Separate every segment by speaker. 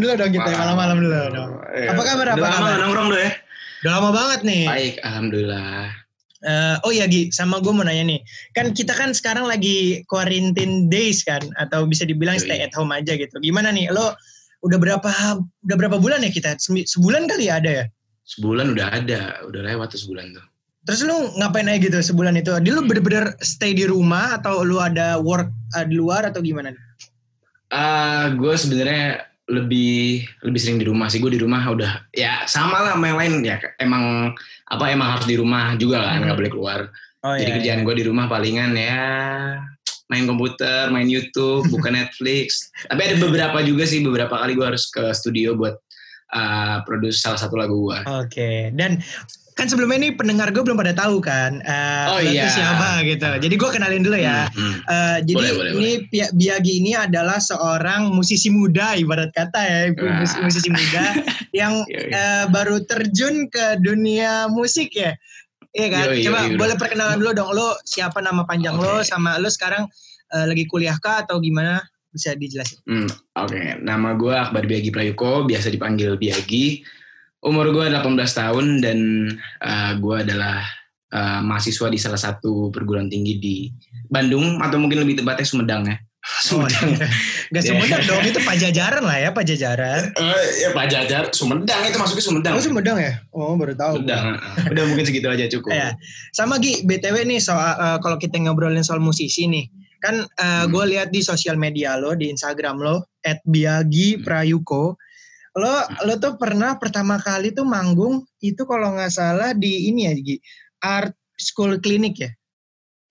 Speaker 1: Dulu dong kita malam-malam dulu dong.
Speaker 2: Iya.
Speaker 1: Apa kabar, apa
Speaker 2: Udah lama
Speaker 1: kabar?
Speaker 2: nongkrong tuh ya?
Speaker 1: Udah lama banget nih.
Speaker 2: Baik, alhamdulillah.
Speaker 1: Eh, oh ya Gi, sama gue mau nanya nih. Kan kita kan sekarang lagi quarantine days kan, atau bisa dibilang stay at home aja gitu. Gimana nih, lo udah berapa udah berapa bulan ya kita? Sebulan kali ya ada ya?
Speaker 2: Sebulan udah ada, udah lewat tuh sebulan tuh.
Speaker 1: Terus lu ngapain aja gitu sebulan itu? Dia lu bener-bener stay di rumah atau lu ada work eh, di luar atau gimana?
Speaker 2: Ah, gue sebenarnya lebih lebih sering di rumah sih. Gue di rumah udah ya sama lah sama yang lain ya. Emang apa emang harus di rumah juga kan,
Speaker 1: Hmm.
Speaker 2: nggak boleh keluar.
Speaker 1: Oh
Speaker 2: Jadi kerjaan gue di rumah palingan ya main komputer, main YouTube, buka Netflix. Tapi ada beberapa juga sih, beberapa kali gue harus ke studio buat uh, produce salah satu lagu gue.
Speaker 1: Oke, dan kan sebelumnya ini pendengar gue belum pada tahu kan, eh,
Speaker 2: Oh,
Speaker 1: lo
Speaker 2: iya.
Speaker 1: siapa gitu. Jadi gue kenalin dulu ya.
Speaker 2: Hmm, hmm.
Speaker 1: Eh, jadi
Speaker 2: Boleh, boleh,
Speaker 1: ini Pia- Biagi ini adalah seorang musisi muda ibarat kata ya, mus- musisi muda yang eh, baru terjun ke dunia musik ya. Iya kan?
Speaker 2: Yoi,
Speaker 1: Coba
Speaker 2: yoi,
Speaker 1: boleh perkenalan dulu dong. Lo siapa nama panjang lo
Speaker 2: Oke.
Speaker 1: sama lo sekarang eh, lagi kuliah kah atau gimana? Bisa dijelasin.
Speaker 2: Hmm, Oke, nama gue Akbar Biagi Prayuko, biasa dipanggil Biagi. Umur gue 18 tahun dan uh, gue adalah uh, mahasiswa di salah satu perguruan tinggi di Bandung atau mungkin lebih tepatnya Sumedang ya. Sumedang.
Speaker 1: Gak
Speaker 2: Iya.
Speaker 1: Sumedang dong, itu pajajaran lah ya, pajajaran.
Speaker 2: Eh, ya Pak Jajar, Sumedang itu masuknya Sumedang.
Speaker 1: Oh Sumedang ya? Oh baru tahu.
Speaker 2: Sumedang. uh, Udah mungkin segitu aja cukup.
Speaker 1: Ya. Sama Gi, BTW nih soal eh, kalau kita ngobrolin soal musisi nih. Kan
Speaker 2: Hmm.
Speaker 1: gue lihat di sosial media lo, di Instagram lo @biagi
Speaker 2: Hmm.
Speaker 1: Lo lo tuh pernah pertama kali tuh manggung itu kalau nggak salah di ini ya Gi, Art School Clinic ya.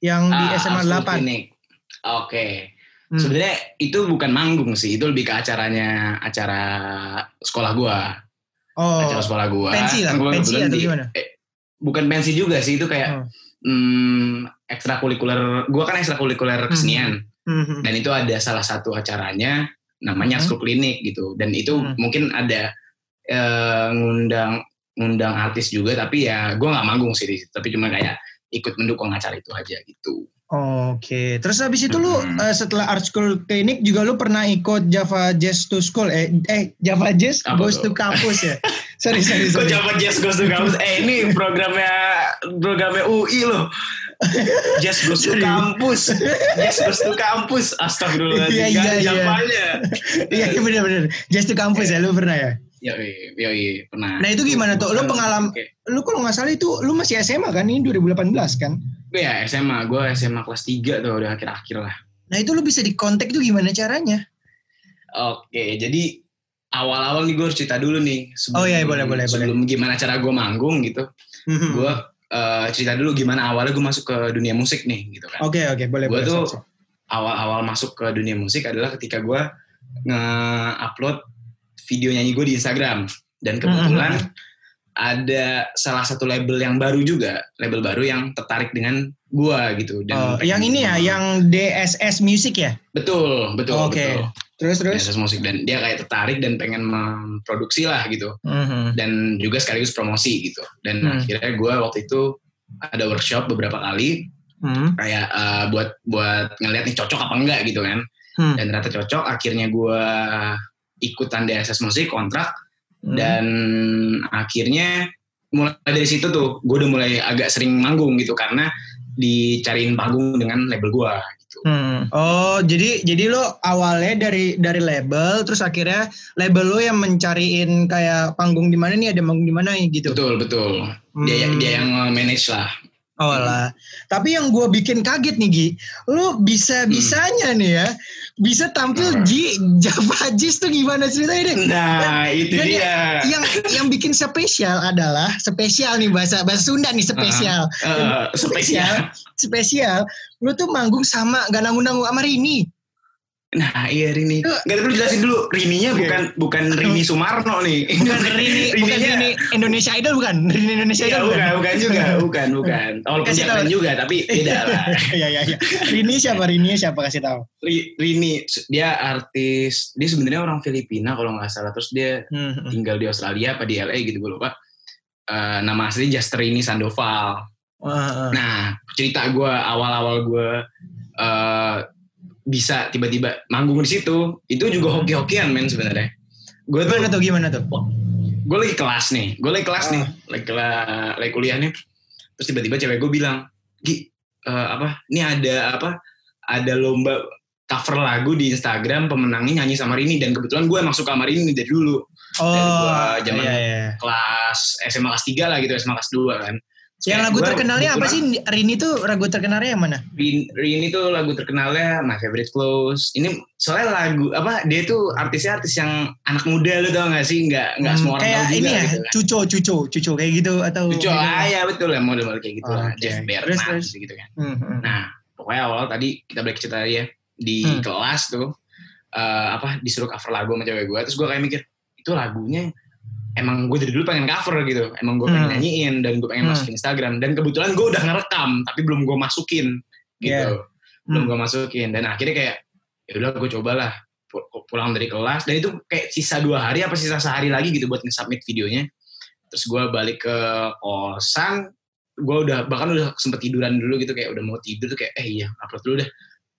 Speaker 1: Yang di
Speaker 2: Ah,
Speaker 1: SMA
Speaker 2: Art School
Speaker 1: 8.
Speaker 2: Clinic. Oke.
Speaker 1: Hmm.
Speaker 2: Sebenarnya itu bukan manggung sih, itu lebih ke acaranya acara sekolah gua.
Speaker 1: Oh.
Speaker 2: acara sekolah gua.
Speaker 1: pensi lah,
Speaker 2: Kan gua
Speaker 1: pensi atau
Speaker 2: di-
Speaker 1: gimana?
Speaker 2: eh, bukan pensi juga sih, itu kayak
Speaker 1: Oh.
Speaker 2: hmm, ekstrakurikuler. Gua kan ekstrakurikuler kesenian
Speaker 1: Mhm.
Speaker 2: dan itu ada salah satu acaranya namanya
Speaker 1: Hmm.
Speaker 2: school clinic gitu. Dan itu
Speaker 1: Hmm.
Speaker 2: mungkin ada eh, ngundang ngundang artis juga tapi ya gua nggak manggung sih. Tapi cuma kayak ikut mendukung acara itu aja gitu.
Speaker 1: Oke, terus habis itu lu
Speaker 2: Hmm.
Speaker 1: eh, setelah Art School Clinic juga lu pernah ikut Java Jazz to School eh eh Java Jazz
Speaker 2: Apa
Speaker 1: Goes to
Speaker 2: tuh?
Speaker 1: Campus ya. sorry sorry
Speaker 2: Kok
Speaker 1: sorry.
Speaker 2: Java Jazz Goes to Campus? Eh ini programnya programnya UI loh. Jazz Goes to. Campus. Jazz Goes to Campus. Astagfirullahaladzim.
Speaker 1: Iya, iya,
Speaker 2: Kan
Speaker 1: iya. Iya iya, bener bener. Jazz to Campus ya lu pernah ya.
Speaker 2: Yoi, yoi, pernah.
Speaker 1: Nah itu gimana tuh? Lu pengalaman lu kalau nggak salah itu lu masih SMA kan ini 2018 kan?
Speaker 2: Gue ya SMA, gue SMA kelas 3 tuh udah akhir-akhir lah.
Speaker 1: Nah itu lu bisa di kontak tuh gimana caranya?
Speaker 2: Oke, jadi awal-awal nih gue harus cerita dulu nih. Sebelum,
Speaker 1: Oh, iya, boleh, boleh,
Speaker 2: Sebelum gimana cara gue manggung gitu.
Speaker 1: Mhm.
Speaker 2: Gue eh, cerita dulu gimana awalnya gue masuk ke dunia musik nih gitu kan.
Speaker 1: Oke oke boleh
Speaker 2: Gue
Speaker 1: boleh.
Speaker 2: tuh awal-awal masuk ke dunia musik adalah ketika gue nge-upload video nyanyi gue di Instagram dan kebetulan ada salah satu label yang baru juga label baru yang tertarik dengan gue gitu dan
Speaker 1: Oh, yang ini ya, yang DSS Music ya?
Speaker 2: betul betul
Speaker 1: Oke.
Speaker 2: betul
Speaker 1: Terus terus.
Speaker 2: Musik dan dia kayak tertarik dan pengen memproduksi lah gitu
Speaker 1: Mhm.
Speaker 2: dan juga sekaligus promosi gitu dan
Speaker 1: Hmm.
Speaker 2: akhirnya gue waktu itu ada workshop beberapa kali
Speaker 1: Mhm.
Speaker 2: kayak eh, buat buat ngeliat nih cocok apa enggak gitu kan
Speaker 1: Hmm.
Speaker 2: dan ternyata cocok akhirnya gue ikutan DSS musik kontrak
Speaker 1: Hmm.
Speaker 2: dan akhirnya mulai dari situ tuh gue udah mulai agak sering manggung gitu karena dicariin panggung dengan label gue gitu
Speaker 1: Hmm. Oh, jadi jadi lo awalnya dari dari label, terus akhirnya label lo yang mencariin kayak panggung di mana nih, ada panggung di mana gitu.
Speaker 2: betul betul dia
Speaker 1: Hmm.
Speaker 2: dia yang manage lah
Speaker 1: Oh lah. Tapi yang gue bikin kaget nih Gi, lo bisa bisanya nih ya, bisa tampil
Speaker 2: Apa?
Speaker 1: di Java Jazz tuh gimana ceritanya deh?
Speaker 2: nah itu
Speaker 1: Dan
Speaker 2: dia
Speaker 1: Yang yang bikin spesial adalah spesial nih bahasa bahasa Sunda nih spesial.
Speaker 2: Eh, spesial
Speaker 1: Spesial, lo tuh manggung sama gak nanggung-nanggung sama Rini.
Speaker 2: Nah iya Rini nggak perlu jelasin dulu Rininya bukan bukan Rini Sumarno nih
Speaker 1: Bukan Rini, bukan Rini Indonesia Idol bukan? Rini Indonesia
Speaker 2: Iya,
Speaker 1: Idol
Speaker 2: bukan, bukan juga, bukan, bukan. Walaupun keren juga, tapi beda lah.
Speaker 1: Iya iya iya. Rini siapa? Rini siapa kasih tahu?
Speaker 2: Ri- Rini, dia artis, dia sebenarnya orang Filipina kalau nggak salah. Terus dia
Speaker 1: Hmm.
Speaker 2: tinggal di Australia apa di LA gitu, gue lupa. Eh, nama asli Rini Sandoval.
Speaker 1: Wah,
Speaker 2: Nah, cerita gue awal-awal gue eh, bisa tiba-tiba manggung di situ, itu juga hoki-hokian men sebenarnya. gue tuh
Speaker 1: Gimana tuh gimana tuh?
Speaker 2: gue lagi kelas nih. Gue lagi kelas
Speaker 1: Ah.
Speaker 2: nih lagi kelas lagi kuliah nih. Terus tiba-tiba cewek gue bilang Gi eh, apa? Ini ada apa? Ada lomba cover lagu di Instagram pemenangnya nyanyi sama Rini. Dan kebetulan gue emang suka sama Rini dari dulu.
Speaker 1: Oh,
Speaker 2: gua zaman-
Speaker 1: iya, iya.
Speaker 2: kelas SMA kelas 3 lah gitu SMA kelas 2 kan
Speaker 1: Yang
Speaker 2: kayak
Speaker 1: lagu
Speaker 2: gua
Speaker 1: terkenalnya apa sih? Rini tuh lagu terkenalnya yang mana?
Speaker 2: Rin- Rini tuh lagu terkenalnya My Favorite Clothes. Ini soalnya lagu apa? Dia tuh artisnya artis yang anak muda lu tau gak sih? Nggak nggak
Speaker 1: Hmm,
Speaker 2: semua orang
Speaker 1: kayak
Speaker 2: tahu juga
Speaker 1: ini ya,
Speaker 2: gitu kan.
Speaker 1: cuco, cuco, cuco kayak gitu atau
Speaker 2: Cucu, ah ya betul ya model-model kayak gitu lah.
Speaker 1: Oke.
Speaker 2: Jeff
Speaker 1: terus.
Speaker 2: gitu kan.
Speaker 1: Hmm, hmm.
Speaker 2: Nah, pokoknya awal tadi kita balik cerita ya di
Speaker 1: Hmm.
Speaker 2: kelas tuh eh, apa disuruh cover lagu sama cewek gue, terus gue kayak mikir itu lagunya emang gue dari dulu pengen cover gitu, emang gue pengen
Speaker 1: Hmm.
Speaker 2: nyanyiin dan gue pengen
Speaker 1: Hmm.
Speaker 2: masukin Instagram dan kebetulan gue udah ngerekam tapi belum gue masukin gitu,
Speaker 1: Iya.
Speaker 2: belum
Speaker 1: Hmm.
Speaker 2: gue masukin dan akhirnya kayak ya udah gue cobalah pu- pulang dari kelas dan itu kayak sisa dua hari apa sisa sehari lagi gitu buat nge-submit videonya terus gue balik ke kosan gue udah bahkan udah sempet tiduran dulu gitu kayak udah mau tidur tuh kayak eh iya upload dulu deh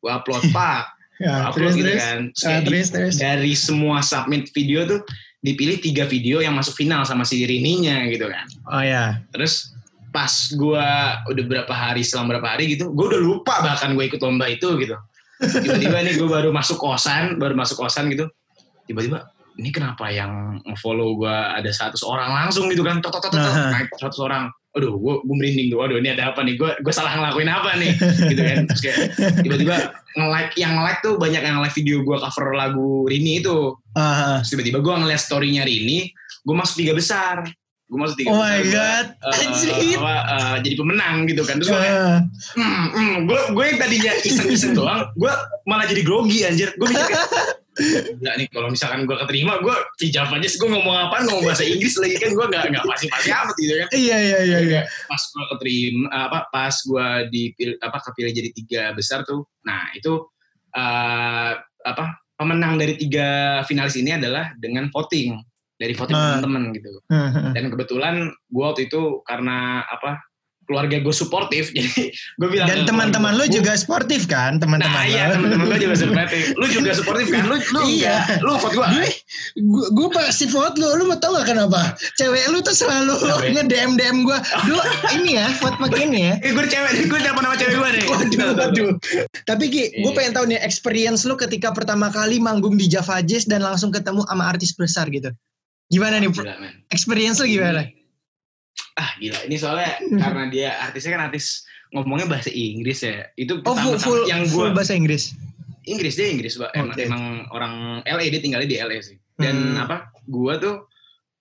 Speaker 2: gue upload pak
Speaker 1: Ya,
Speaker 2: upload
Speaker 1: terus,
Speaker 2: gitu
Speaker 1: terus.
Speaker 2: kan terus di-
Speaker 1: terus, terus.
Speaker 2: dari semua submit video tuh dipilih tiga video yang masuk final sama si Rininya gitu kan.
Speaker 1: Oh ya.
Speaker 2: terus pas gue udah berapa hari selang berapa hari gitu gue udah lupa bahkan gue ikut lomba itu gitu. Tiba-tiba nih gue baru masuk kosan baru masuk kosan gitu. Tiba-tiba ini kenapa yang follow gue ada 100 orang langsung gitu kan? Tok tok tok tok, naik 100 orang aduh gue gue merinding tuh. Aduh ini ada apa nih? Gue gue salah ngelakuin apa nih? Gitu kan. Terus kayak tiba-tiba nge-like yang like tuh banyak yang like video gue cover lagu Rini itu. Terus tiba-tiba gue ngeliat story-nya Rini gue masuk tiga besar. Gue masuk tiga
Speaker 1: oh
Speaker 2: besar
Speaker 1: my
Speaker 2: gua,
Speaker 1: god.
Speaker 2: eh, apa, eh, jadi pemenang gitu kan. Terus gue kayak
Speaker 1: Ah,
Speaker 2: hmm, hmm, gue gue yang tadinya iseng-iseng doang gue malah jadi grogi anjir. Gue mikir Enggak nih kalau misalkan gue keterima gue hijab aja gue ngomong apa ngomong bahasa Inggris lagi kan gue nggak nggak pasti-pasti amat gitu kan.
Speaker 1: Iya iya iya iya.
Speaker 2: pas gue keterima apa pas gue dipilih apa kepilih jadi tiga besar tuh. Nah itu eh, apa pemenang dari tiga finalis ini adalah dengan voting. Dari voting
Speaker 1: Ah.
Speaker 2: teman-teman gitu. Dan kebetulan gue waktu itu karena apa keluarga gue suportif jadi gue bilang
Speaker 1: Dan
Speaker 2: ke
Speaker 1: teman-teman lu
Speaker 2: keluarga gua,
Speaker 1: juga sportif kan, teman-teman
Speaker 2: nah
Speaker 1: lu?
Speaker 2: iya teman-teman gue juga suportif lu juga suportif kan lu lu
Speaker 1: Iya.
Speaker 2: lu vote gue
Speaker 1: Gue, pasti vote lu, lu mau tau gak kenapa? Cewek lu tuh selalu
Speaker 2: ya?
Speaker 1: nge-DM DM gue, Duh ini ya, vote pakai ini ya.
Speaker 2: eh gue cewek gue siapa nama cewek gue nih
Speaker 1: Waduh, waduh. Tapi Ki, gue
Speaker 2: Iya.
Speaker 1: pengen tahu nih experience lu ketika pertama kali manggung di Java Jazz dan langsung ketemu sama artis besar gitu. Gimana nih? Experience lu gimana?
Speaker 2: Ah gila ini soalnya karena dia artisnya kan artis ngomongnya bahasa Inggris ya itu
Speaker 1: Oh, full,
Speaker 2: pertama
Speaker 1: full,
Speaker 2: yang
Speaker 1: full
Speaker 2: gue
Speaker 1: bahasa Inggris.
Speaker 2: Inggris dia Inggris pak emang,
Speaker 1: Oke.
Speaker 2: emang orang LA dia tinggalnya di LA sih dan
Speaker 1: Hmm.
Speaker 2: apa gue tuh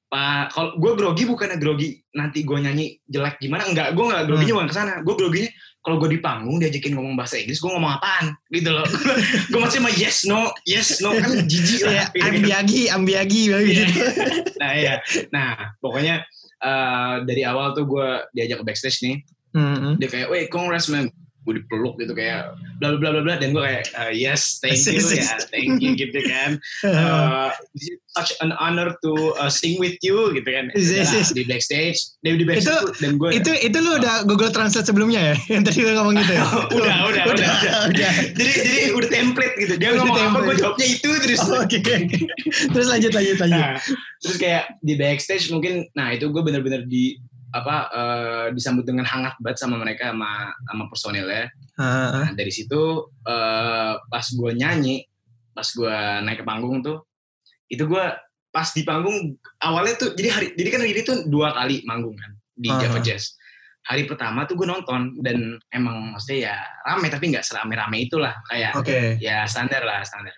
Speaker 2: pak kalau gue grogi bukannya grogi nanti gue nyanyi jelek gimana enggak gue nggak groginya
Speaker 1: Hmm.
Speaker 2: bukan ke sana gue groginya kalau gue di panggung diajakin ngomong bahasa Inggris gue ngomong apaan gitu loh gue masih mah yes no yes no kan jijik lah
Speaker 1: ambiagi, ambiagi
Speaker 2: Iya.
Speaker 1: gitu.
Speaker 2: nah iya nah pokoknya eh, dari awal tuh gue diajak ke backstage nih
Speaker 1: Hmm.
Speaker 2: dia kayak, wait, congrats man, gue dipeluk gitu kayak bla bla bla bla dan gue kayak uh, yes thank you ya thank you gitu kan uh, such an honor to uh, sing with you gitu kan
Speaker 1: Yes, yes,
Speaker 2: di backstage dia di backstage
Speaker 1: Itu-
Speaker 2: dan gue
Speaker 1: itu itu lu udah Google Translate sebelumnya ya? Yang tadi lu ngomong gitu ya?
Speaker 2: udah, udah, udah, udah.
Speaker 1: udah.
Speaker 2: jadi jadi udah template gitu dia ngomong apa gue jawabnya itu terus
Speaker 1: Oh, oke. Terus lanjut, lanjut, lanjut.
Speaker 2: nah, terus kayak di backstage mungkin nah itu gue bener-bener di apa eh, disambut dengan hangat banget sama mereka sama sama personilnya
Speaker 1: Ah,
Speaker 2: Nah, dari situ eh, pas gue nyanyi, pas gue naik ke panggung tuh, itu gue pas di panggung awalnya tuh jadi hari jadi kan ini tuh dua kali manggung kan di
Speaker 1: Ah.
Speaker 2: Java Jazz. Hari pertama tuh gue nonton dan emang maksudnya ya rame tapi nggak serame-rame itulah kayak
Speaker 1: Oke.
Speaker 2: ya standar lah standar.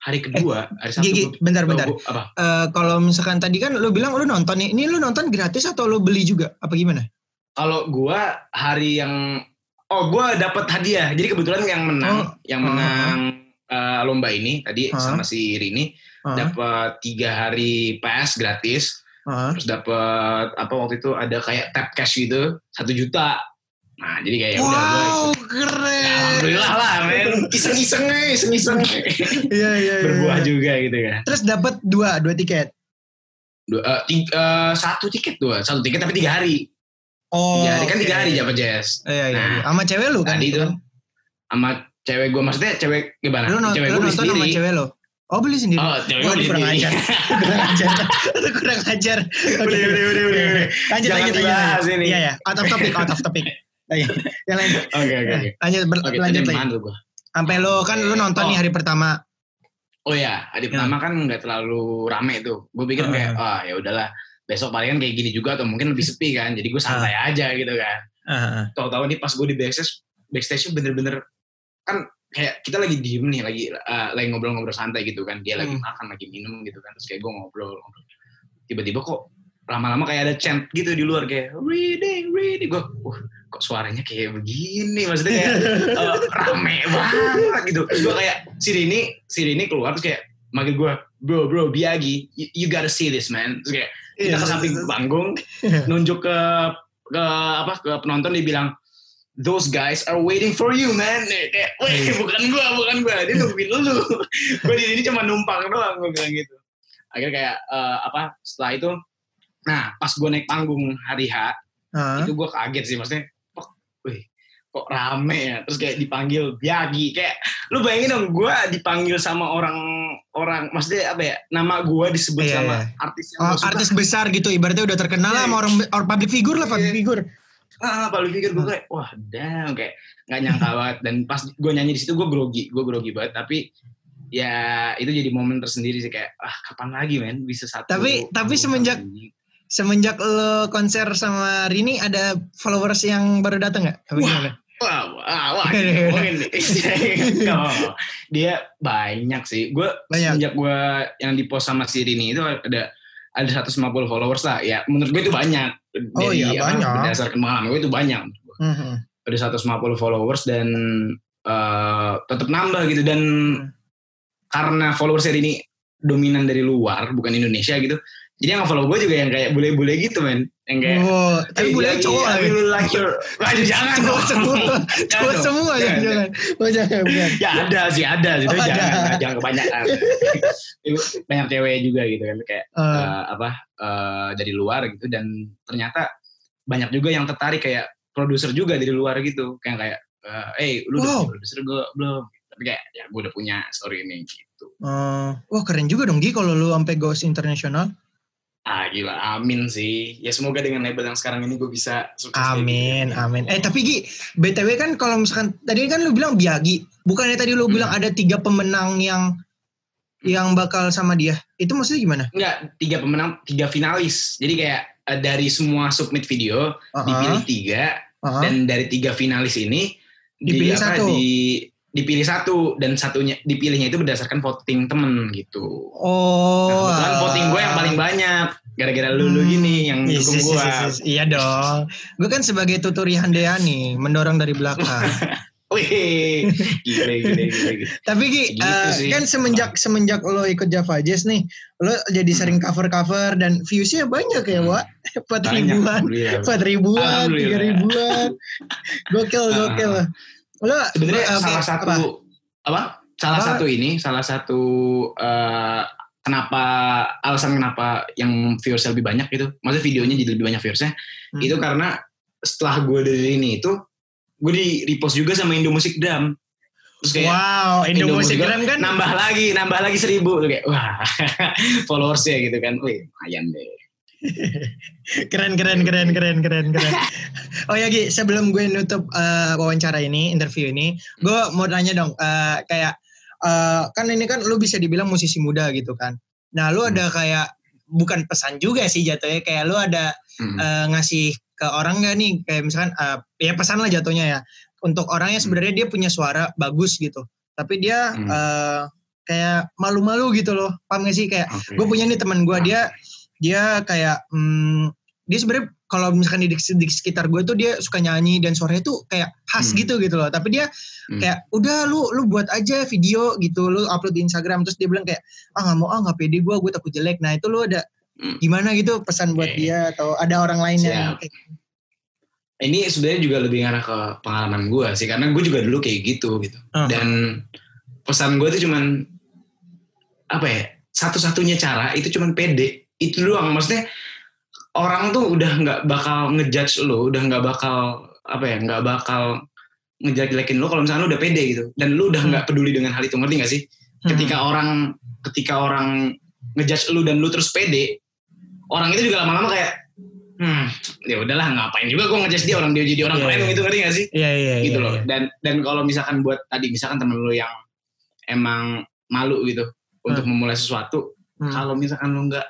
Speaker 2: Hari kedua, hari Sabtu
Speaker 1: Gigi,
Speaker 2: gua-
Speaker 1: bentar,
Speaker 2: gua-
Speaker 1: bentar.
Speaker 2: gua- apa?
Speaker 1: Eh, kalau misalkan tadi kan lu bilang lu nonton nih, ini lu nonton gratis atau lu beli juga? Apa gimana?
Speaker 2: Kalau gue hari yang oh gue dapat hadiah. Jadi kebetulan yang menang,
Speaker 1: Oh.
Speaker 2: yang menang eh, lomba ini tadi
Speaker 1: Ah.
Speaker 2: sama si Rini
Speaker 1: Ah,
Speaker 2: dapat tiga hari PS gratis
Speaker 1: ah.
Speaker 2: terus dapat apa waktu itu ada kayak tap cash gitu satu juta nah jadi kayak ya udah gue
Speaker 1: Wow, keren.
Speaker 2: Ya, alhamdulillah lah men iseng-iseng nih iseng-iseng
Speaker 1: Iya, iya, iya.
Speaker 2: berbuah juga gitu kan
Speaker 1: Terus dapat dua, dua tiket.
Speaker 2: dua, eh, tiga, eh, satu tiket dua satu tiket tapi tiga hari
Speaker 1: Oh.
Speaker 2: tiga hari kan
Speaker 1: oke.
Speaker 2: tiga hari Java Jazz
Speaker 1: Iya, iya.
Speaker 2: Nah,
Speaker 1: iya. Sama cewek lu kan?
Speaker 2: tadi
Speaker 1: itu
Speaker 2: sama cewek gue maksudnya cewek gimana
Speaker 1: Lu, non-
Speaker 2: cewek
Speaker 1: lu nonton sama
Speaker 2: sendiri
Speaker 1: cewek lu? Oh beli sendiri.
Speaker 2: Oh, cewek
Speaker 1: Wah,
Speaker 2: beli
Speaker 1: kurang
Speaker 2: sendiri.
Speaker 1: ajar. kurang ajar. Lu kurang ajar. Oke.
Speaker 2: Udah, udah, udah, udah, udah.
Speaker 1: Lanjut,
Speaker 2: Jangan
Speaker 1: lanjut, lanjut.
Speaker 2: ini.
Speaker 1: Iya, ya. Out of topic, out of topic. Ayo, yang lain.
Speaker 2: Oke, oke, oke.
Speaker 1: Lanjut, ber- lanjut lagi.
Speaker 2: gua?
Speaker 1: Sampai lo kan nonton
Speaker 2: Oh.
Speaker 1: nih hari pertama.
Speaker 2: Oh ya, hari pertama kan nggak terlalu rame tuh. Gue pikir
Speaker 1: Heeh.
Speaker 2: kayak, ah ya udahlah, besok palingan kayak gini juga atau mungkin lebih sepi kan. Jadi gue santai aja gitu kan.
Speaker 1: Heeh.
Speaker 2: Tahu-tahu nih pas gue di backstage, backstage bener-bener kan kayak kita lagi diem nih, lagi eh, lagi ngobrol-ngobrol santai gitu kan. Dia lagi
Speaker 1: Hmm.
Speaker 2: makan, lagi minum gitu kan. Terus kayak gue ngobrol, ngobrol. Tiba-tiba kok lama-lama kayak ada chant gitu di luar kayak reading, reading. Gue, uh, kok suaranya kayak begini? Maksudnya kayak eh, rame banget gitu. Terus gue kayak si Rini, si Rini keluar terus kayak manggil gue, bro, bro, Biagi, you, you gotta see this man. Terus kayak kita ke samping panggung, nunjuk ke ke apa ke penonton dia bilang, those guys are waiting for you man. Kayak, weh bukan gue, bukan gue, dia nungguin lu. gue di sini cuma numpang doang gue bilang gitu. Akhirnya kayak eh, apa setelah itu, nah pas gue naik panggung hari H,
Speaker 1: Heeh.
Speaker 2: itu gue kaget sih maksudnya wih kok rame ya terus kayak dipanggil Biagi kayak lu bayangin dong gue dipanggil sama orang orang maksudnya apa ya nama gue disebut
Speaker 1: Iya,
Speaker 2: sama
Speaker 1: iya.
Speaker 2: artis yang
Speaker 1: Oh,
Speaker 2: gua suka.
Speaker 1: artis besar gitu ibaratnya udah terkenal lah
Speaker 2: Iya.
Speaker 1: sama orang orang public figure lah public
Speaker 2: Iya.
Speaker 1: figure.
Speaker 2: ah paling pikir gue kayak wah damn kayak nggak nyangka banget dan pas gue nyanyi di situ gue grogi gue grogi banget tapi ya itu jadi momen tersendiri sih kayak ah kapan lagi men bisa satu
Speaker 1: Tapi- tapi semenjak-
Speaker 2: ini.
Speaker 1: Semenjak lo konser sama Rini ada followers yang baru datang nggak?
Speaker 2: Wah. Wah, wah, wah, ngomongin. No, dia banyak sih. Gue sejak gue yang di post sama si Rini itu ada ada 150 followers lah. Ya, menurut gue itu banyak.
Speaker 1: Oh iya,
Speaker 2: apa,
Speaker 1: banyak.
Speaker 2: Berdasarkan pengalaman gue itu banyak.
Speaker 1: Mhm.
Speaker 2: Ada 150 followers dan eh, tetap nambah gitu dan karena followers ini dominan dari luar bukan Indonesia gitu. Jadi yang follow gue juga yang kayak bule-bule gitu men. Yang kayak
Speaker 1: Oh, tapi
Speaker 2: "Hey,
Speaker 1: boleh
Speaker 2: Yagi,
Speaker 1: cowok lagi.
Speaker 2: really like your... Waduh, jangan
Speaker 1: Cowok
Speaker 2: dong.
Speaker 1: semua, cowok
Speaker 2: dong.
Speaker 1: semua
Speaker 2: Jangan,
Speaker 1: jangan jangan. Oh jangan bukan.
Speaker 2: ya ada sih ada sih
Speaker 1: Oh,
Speaker 2: tapi
Speaker 1: ada.
Speaker 2: jangan jangan kebanyakan banyak cewek juga gitu kan kayak
Speaker 1: Eh,
Speaker 2: eh, apa eh, dari luar gitu dan ternyata banyak juga yang tertarik kayak produser juga dari luar gitu kayak kayak eh hey lu udah
Speaker 1: Wow.
Speaker 2: punya produser gue belum tapi kayak ya gue udah punya story ini gitu
Speaker 1: eh, wah keren juga dong Gi kalau lu sampai goes internasional.
Speaker 2: Ah gila amin sih ya semoga dengan label yang sekarang ini gue bisa sukses
Speaker 1: Amin,
Speaker 2: gitu.
Speaker 1: amin. Eh tapi Gi, BTW kan kalau misalkan tadi kan lu bilang Biagi, bukannya tadi lu
Speaker 2: Hmm.
Speaker 1: bilang ada tiga pemenang yang yang bakal sama dia. Itu maksudnya gimana?
Speaker 2: Enggak, tiga pemenang, tiga finalis. Jadi kayak eh, dari semua submit video
Speaker 1: Uh-uh,
Speaker 2: dipilih tiga
Speaker 1: uh-uh.
Speaker 2: dan dari tiga finalis ini
Speaker 1: Dipilih
Speaker 2: di, apa,
Speaker 1: satu.
Speaker 2: di dipilih satu dan satunya dipilihnya itu berdasarkan voting temen gitu.
Speaker 1: Oh,
Speaker 2: Nah, kebetulan voting gue yang paling banyak gara-gara lu lu
Speaker 1: Hmm.
Speaker 2: gini yang
Speaker 1: Yes,
Speaker 2: dukung
Speaker 1: yes,
Speaker 2: gue.
Speaker 1: yes, yes. Iya dong. Gue kan sebagai tuturi Handayani, mendorong dari belakang.
Speaker 2: Wih, gile, gile, gile, gile.
Speaker 1: Tapi Gi,
Speaker 2: Gitu sih.
Speaker 1: kan semenjak semenjak lo ikut Java Jazz nih, lo jadi sering cover-cover dan viewsnya banyak ya,
Speaker 2: Hmm.
Speaker 1: Wak? Empat ribuan, empat ribuan, tiga ribuan. Gokil,
Speaker 2: Ah,
Speaker 1: gokil.
Speaker 2: Sebenarnya
Speaker 1: oke,
Speaker 2: salah satu
Speaker 1: apa?
Speaker 2: apa? Salah
Speaker 1: Apa?
Speaker 2: satu ini, salah satu eh, kenapa alasan kenapa yang viewersnya lebih banyak gitu. Maksudnya videonya jadi lebih banyak viewersnya
Speaker 1: Hmm.
Speaker 2: itu karena setelah gue dari ini itu gue di repost juga sama Indo Musik Drum. Terus kayak
Speaker 1: Wow, Indo Musik
Speaker 2: Drum
Speaker 1: Gram kan
Speaker 2: nambah lagi, nambah lagi seribu. Tuh kayak wah followersnya gitu kan. Wih, lumayan deh.
Speaker 1: keren keren keren keren keren keren. Oh ya Gi, sebelum gue nutup eh, wawancara ini, interview ini, gue mau tanya dong, eh, kayak eh, kan ini kan lu bisa dibilang musisi muda gitu kan. Nah, lu ada kayak bukan pesan juga sih jatuhnya, kayak lu ada
Speaker 2: Hmm.
Speaker 1: eh, ngasih ke orang nggak nih, kayak misalkan eh, ya pesan lah jatuhnya ya, untuk orang yang sebenarnya dia punya suara bagus gitu, tapi dia
Speaker 2: Hmm.
Speaker 1: eh, kayak malu-malu gitu loh, paham gak sih kayak
Speaker 2: Oke.
Speaker 1: gue punya nih teman gue dia dia kayak hmm, dia sebenarnya kalau misalkan di, di sekitar gue tuh dia suka nyanyi dan suaranya tuh kayak khas
Speaker 2: Hmm.
Speaker 1: gitu gitu loh tapi dia
Speaker 2: Hmm.
Speaker 1: kayak udah lu lu buat aja video gitu lu upload di Instagram terus dia bilang kayak ah nggak mau ah nggak pede gue gue takut jelek nah itu lu ada
Speaker 2: Hmm.
Speaker 1: gimana gitu pesan buat dia atau ada orang lain yang
Speaker 2: Siap. ini sebenarnya juga lebih ngarah ke pengalaman gue sih karena gue juga dulu kayak gitu gitu
Speaker 1: Uh-huh.
Speaker 2: dan pesan gue itu cuman apa ya satu-satunya cara itu cuman pede itu doang maksudnya orang tuh udah nggak bakal ngejudge lo udah nggak bakal apa ya nggak bakal ngejelekin lo kalau misalnya lo udah pede gitu dan lo udah
Speaker 1: Hmm.
Speaker 2: nggak peduli dengan hal itu ngerti gak sih
Speaker 1: Hmm.
Speaker 2: ketika orang ketika orang ngejudge lu dan lu terus pede, orang itu juga lama-lama kayak hmm ya udahlah ngapain juga gue ngejudge dia orang dia jadi orang keren
Speaker 1: iya.
Speaker 2: gitu ngerti gak sih?
Speaker 1: Iya iya.
Speaker 2: gitu
Speaker 1: iya,
Speaker 2: loh.
Speaker 1: iya.
Speaker 2: Dan dan kalau misalkan buat tadi misalkan temen lu yang emang malu gitu untuk memulai sesuatu,
Speaker 1: Hmm.
Speaker 2: kalau misalkan lu nggak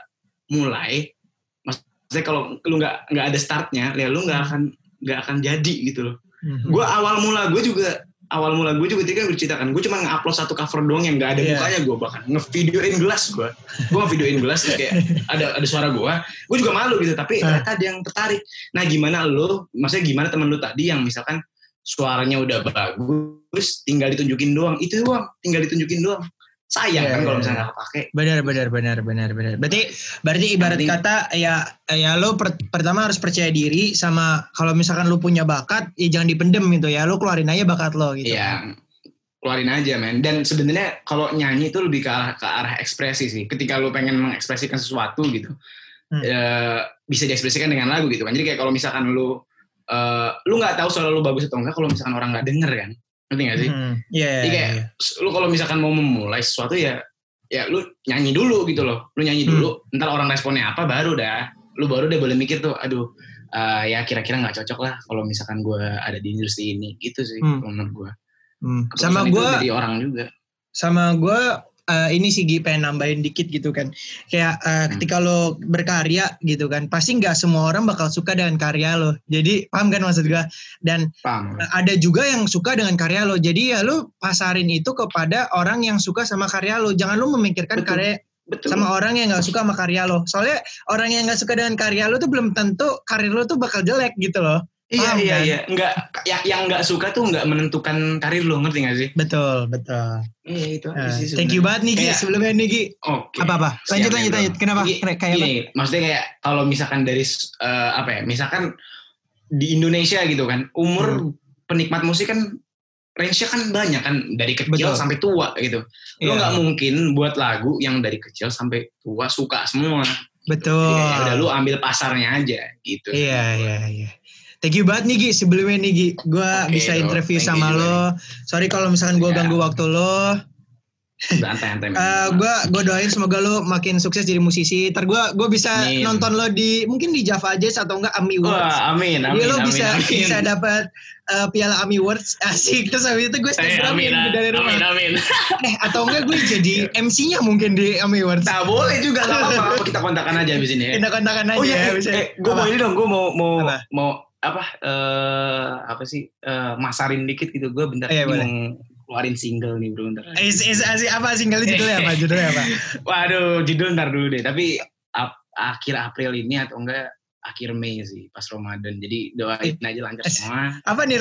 Speaker 2: mulai, maksudnya kalau lu nggak nggak ada startnya, ya lu nggak akan nggak akan jadi gitu loh.
Speaker 1: Mhm.
Speaker 2: Gue awal mula gue juga awal mula gue juga tadi kan gue ceritakan, gue cuma nge-upload satu cover doang yang nggak ada
Speaker 1: Iya.
Speaker 2: mukanya gue bahkan ngevideoin gelas gue, gue ngevideoin gelas kayak ada ada suara gue, gue juga malu gitu, tapi mereka ada yang tertarik. Nah gimana lu, maksudnya gimana temen lu tadi yang misalkan suaranya udah bagus, tinggal ditunjukin doang, itu doang, tinggal ditunjukin doang. Sayang
Speaker 1: Iya,
Speaker 2: kan kalau
Speaker 1: iya,
Speaker 2: misalnya nggak kepake.
Speaker 1: Benar benar benar benar benar. Berarti berarti ibarat
Speaker 2: Penting.
Speaker 1: kata ya ya lo per- pertama harus percaya diri sama kalau misalkan lo punya bakat ya jangan dipendem gitu ya. Lo keluarin aja bakat lo gitu.
Speaker 2: Iya, keluarin aja men. Dan sebenarnya kalau nyanyi itu lebih ke arah, ke arah ekspresi sih. Ketika lu pengen mengekspresikan sesuatu gitu,
Speaker 1: Hmm.
Speaker 2: eh, bisa diekspresikan dengan lagu gitu kan. Jadi kayak kalau misalkan lu eh, lu nggak tahu suara lu bagus atau enggak kalau misalkan orang nggak denger kan, ngerti nggak sih?
Speaker 1: Hmm, Iya.
Speaker 2: Jadi kayak
Speaker 1: iya.
Speaker 2: lu kalau misalkan mau memulai sesuatu ya, ya lu nyanyi dulu gitu loh. Lu nyanyi
Speaker 1: Hmm.
Speaker 2: dulu, ntar orang responnya apa baru dah. Lu baru deh boleh mikir tuh, aduh. eh, ya kira-kira nggak cocok lah kalau misalkan gue ada di industri ini gitu sih
Speaker 1: Hmm.
Speaker 2: menurut gue
Speaker 1: Hmm. Sama
Speaker 2: Keputusan
Speaker 1: gue
Speaker 2: dari orang juga
Speaker 1: sama gue eh, ini sih Gi, pengen nambahin dikit gitu kan. Kayak
Speaker 2: Hmm.
Speaker 1: ketika lo berkarya gitu kan pasti nggak semua orang bakal suka dengan karya lo. Jadi paham kan maksud gue dan
Speaker 2: paham.
Speaker 1: eh, ada juga yang suka dengan karya lo. Jadi ya lo pasarin itu kepada orang yang suka sama karya lo. Jangan lo memikirkan
Speaker 2: Betul.
Speaker 1: karya
Speaker 2: betul.
Speaker 1: sama orang yang nggak suka sama karya lo. Soalnya orang yang nggak suka dengan karya lo tuh belum tentu karir lo tuh bakal jelek gitu loh
Speaker 2: iya
Speaker 1: paham
Speaker 2: iya
Speaker 1: kan?
Speaker 2: iya. Nggak yang yang nggak suka tuh nggak menentukan karir lo ngerti gak sih?
Speaker 1: Betul betul.
Speaker 2: Iya itu
Speaker 1: Eh, thank you banget nih Gi
Speaker 2: Kayak-
Speaker 1: sebelumnya nih Gi
Speaker 2: oke.
Speaker 1: Apa apa?
Speaker 2: Siap,
Speaker 1: lanjut lanjut lanjut. Kenapa?
Speaker 2: Gi-
Speaker 1: kayak kayak apa?
Speaker 2: gini maksudnya kayak kalau misalkan dari eh, apa ya misalkan di Indonesia gitu kan umur
Speaker 1: Hmm.
Speaker 2: penikmat musik kan range-nya kan banyak kan dari kecil
Speaker 1: Betul.
Speaker 2: sampai tua gitu. Lo
Speaker 1: Iya.
Speaker 2: nggak mungkin buat lagu yang dari kecil sampai tua suka semua.
Speaker 1: Betul.
Speaker 2: Jadi ya udah lu ambil pasarnya aja gitu.
Speaker 1: Iya iya iya. Thank you banget nih Gi sebelumnya nih Gi. Gue
Speaker 2: Oke,
Speaker 1: bisa
Speaker 2: bro.
Speaker 1: interview
Speaker 2: Thank
Speaker 1: sama lo. Sorry kalau misalkan gue
Speaker 2: Ya.
Speaker 1: ganggu waktu lo.
Speaker 2: santai-santai
Speaker 1: Eh gue gue doain semoga lo makin sukses jadi musisi. Ntar gue gue bisa
Speaker 2: Amin.
Speaker 1: nonton lo di mungkin di Java Jazz atau enggak AMI Awards.
Speaker 2: Wah, amin, amin,
Speaker 1: Jadi lo
Speaker 2: amin,
Speaker 1: bisa
Speaker 2: amin.
Speaker 1: bisa dapat eh, piala AMI Awards asik terus habis itu gue
Speaker 2: Eh,
Speaker 1: Instagramin
Speaker 2: amin,
Speaker 1: dari rumah.
Speaker 2: amin, amin.
Speaker 1: Eh atau enggak gue jadi MC-nya mungkin di AMI Awards.
Speaker 2: Nah, boleh juga nggak apa-apa. Kita kontakkan aja abis ini ya.
Speaker 1: Kontak-kontakan aja
Speaker 2: Oh iya,
Speaker 1: ya.
Speaker 2: eh,
Speaker 1: bisa.
Speaker 2: eh, gue mau ini dong, gue mau mau
Speaker 1: Apa?
Speaker 2: mau apa eh apa sih eh, masarin dikit gitu. Gue bentar
Speaker 1: Iya,
Speaker 2: ini
Speaker 1: boleh.
Speaker 2: mau keluarin single nih bro bentar.
Speaker 1: Is, is, is, apa single judulnya apa? Judulnya apa?
Speaker 2: Waduh, judul ntar dulu deh. Tapi ap- akhir April ini atau enggak akhir Mei sih pas Ramadan. Jadi doain aja lancar
Speaker 1: Eh,
Speaker 2: semua.
Speaker 1: Apa nih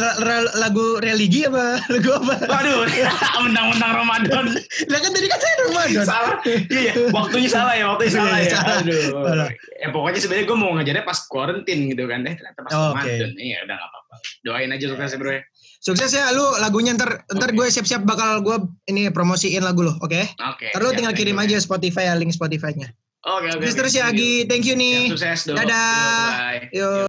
Speaker 1: lagu religi apa lagu apa?
Speaker 2: Waduh, mentang-mentang Ramadan.
Speaker 1: Lah kan tadi kan saya Ramadan.
Speaker 2: salah. Iya, iya. Waktunya salah ya, waktunya salah
Speaker 1: Iya,
Speaker 2: ya.
Speaker 1: salah.
Speaker 2: Aduh.
Speaker 1: Salah.
Speaker 2: Ya pokoknya sebenarnya gue mau ngajarnya pas quarantine gitu kan. Eh ternyata pas
Speaker 1: Oh.
Speaker 2: Ramadan. Iya, udah gak apa-apa. Doain aja sukses ya bro ya.
Speaker 1: Sukses ya lu lagunya ntar ntar gue siap-siap bakal gue ini promosiin lagu lo, oke?
Speaker 2: Oke.
Speaker 1: Ntar lu tinggal kirim aja
Speaker 2: ya.
Speaker 1: Spotify ya link Spotify-nya.
Speaker 2: Oke, oke.
Speaker 1: Terus
Speaker 2: oke.
Speaker 1: terus ya
Speaker 2: Thank you.
Speaker 1: Agi, thank you nih.
Speaker 2: Sukses dong.
Speaker 1: Dadah.
Speaker 2: Bye.
Speaker 1: Yo.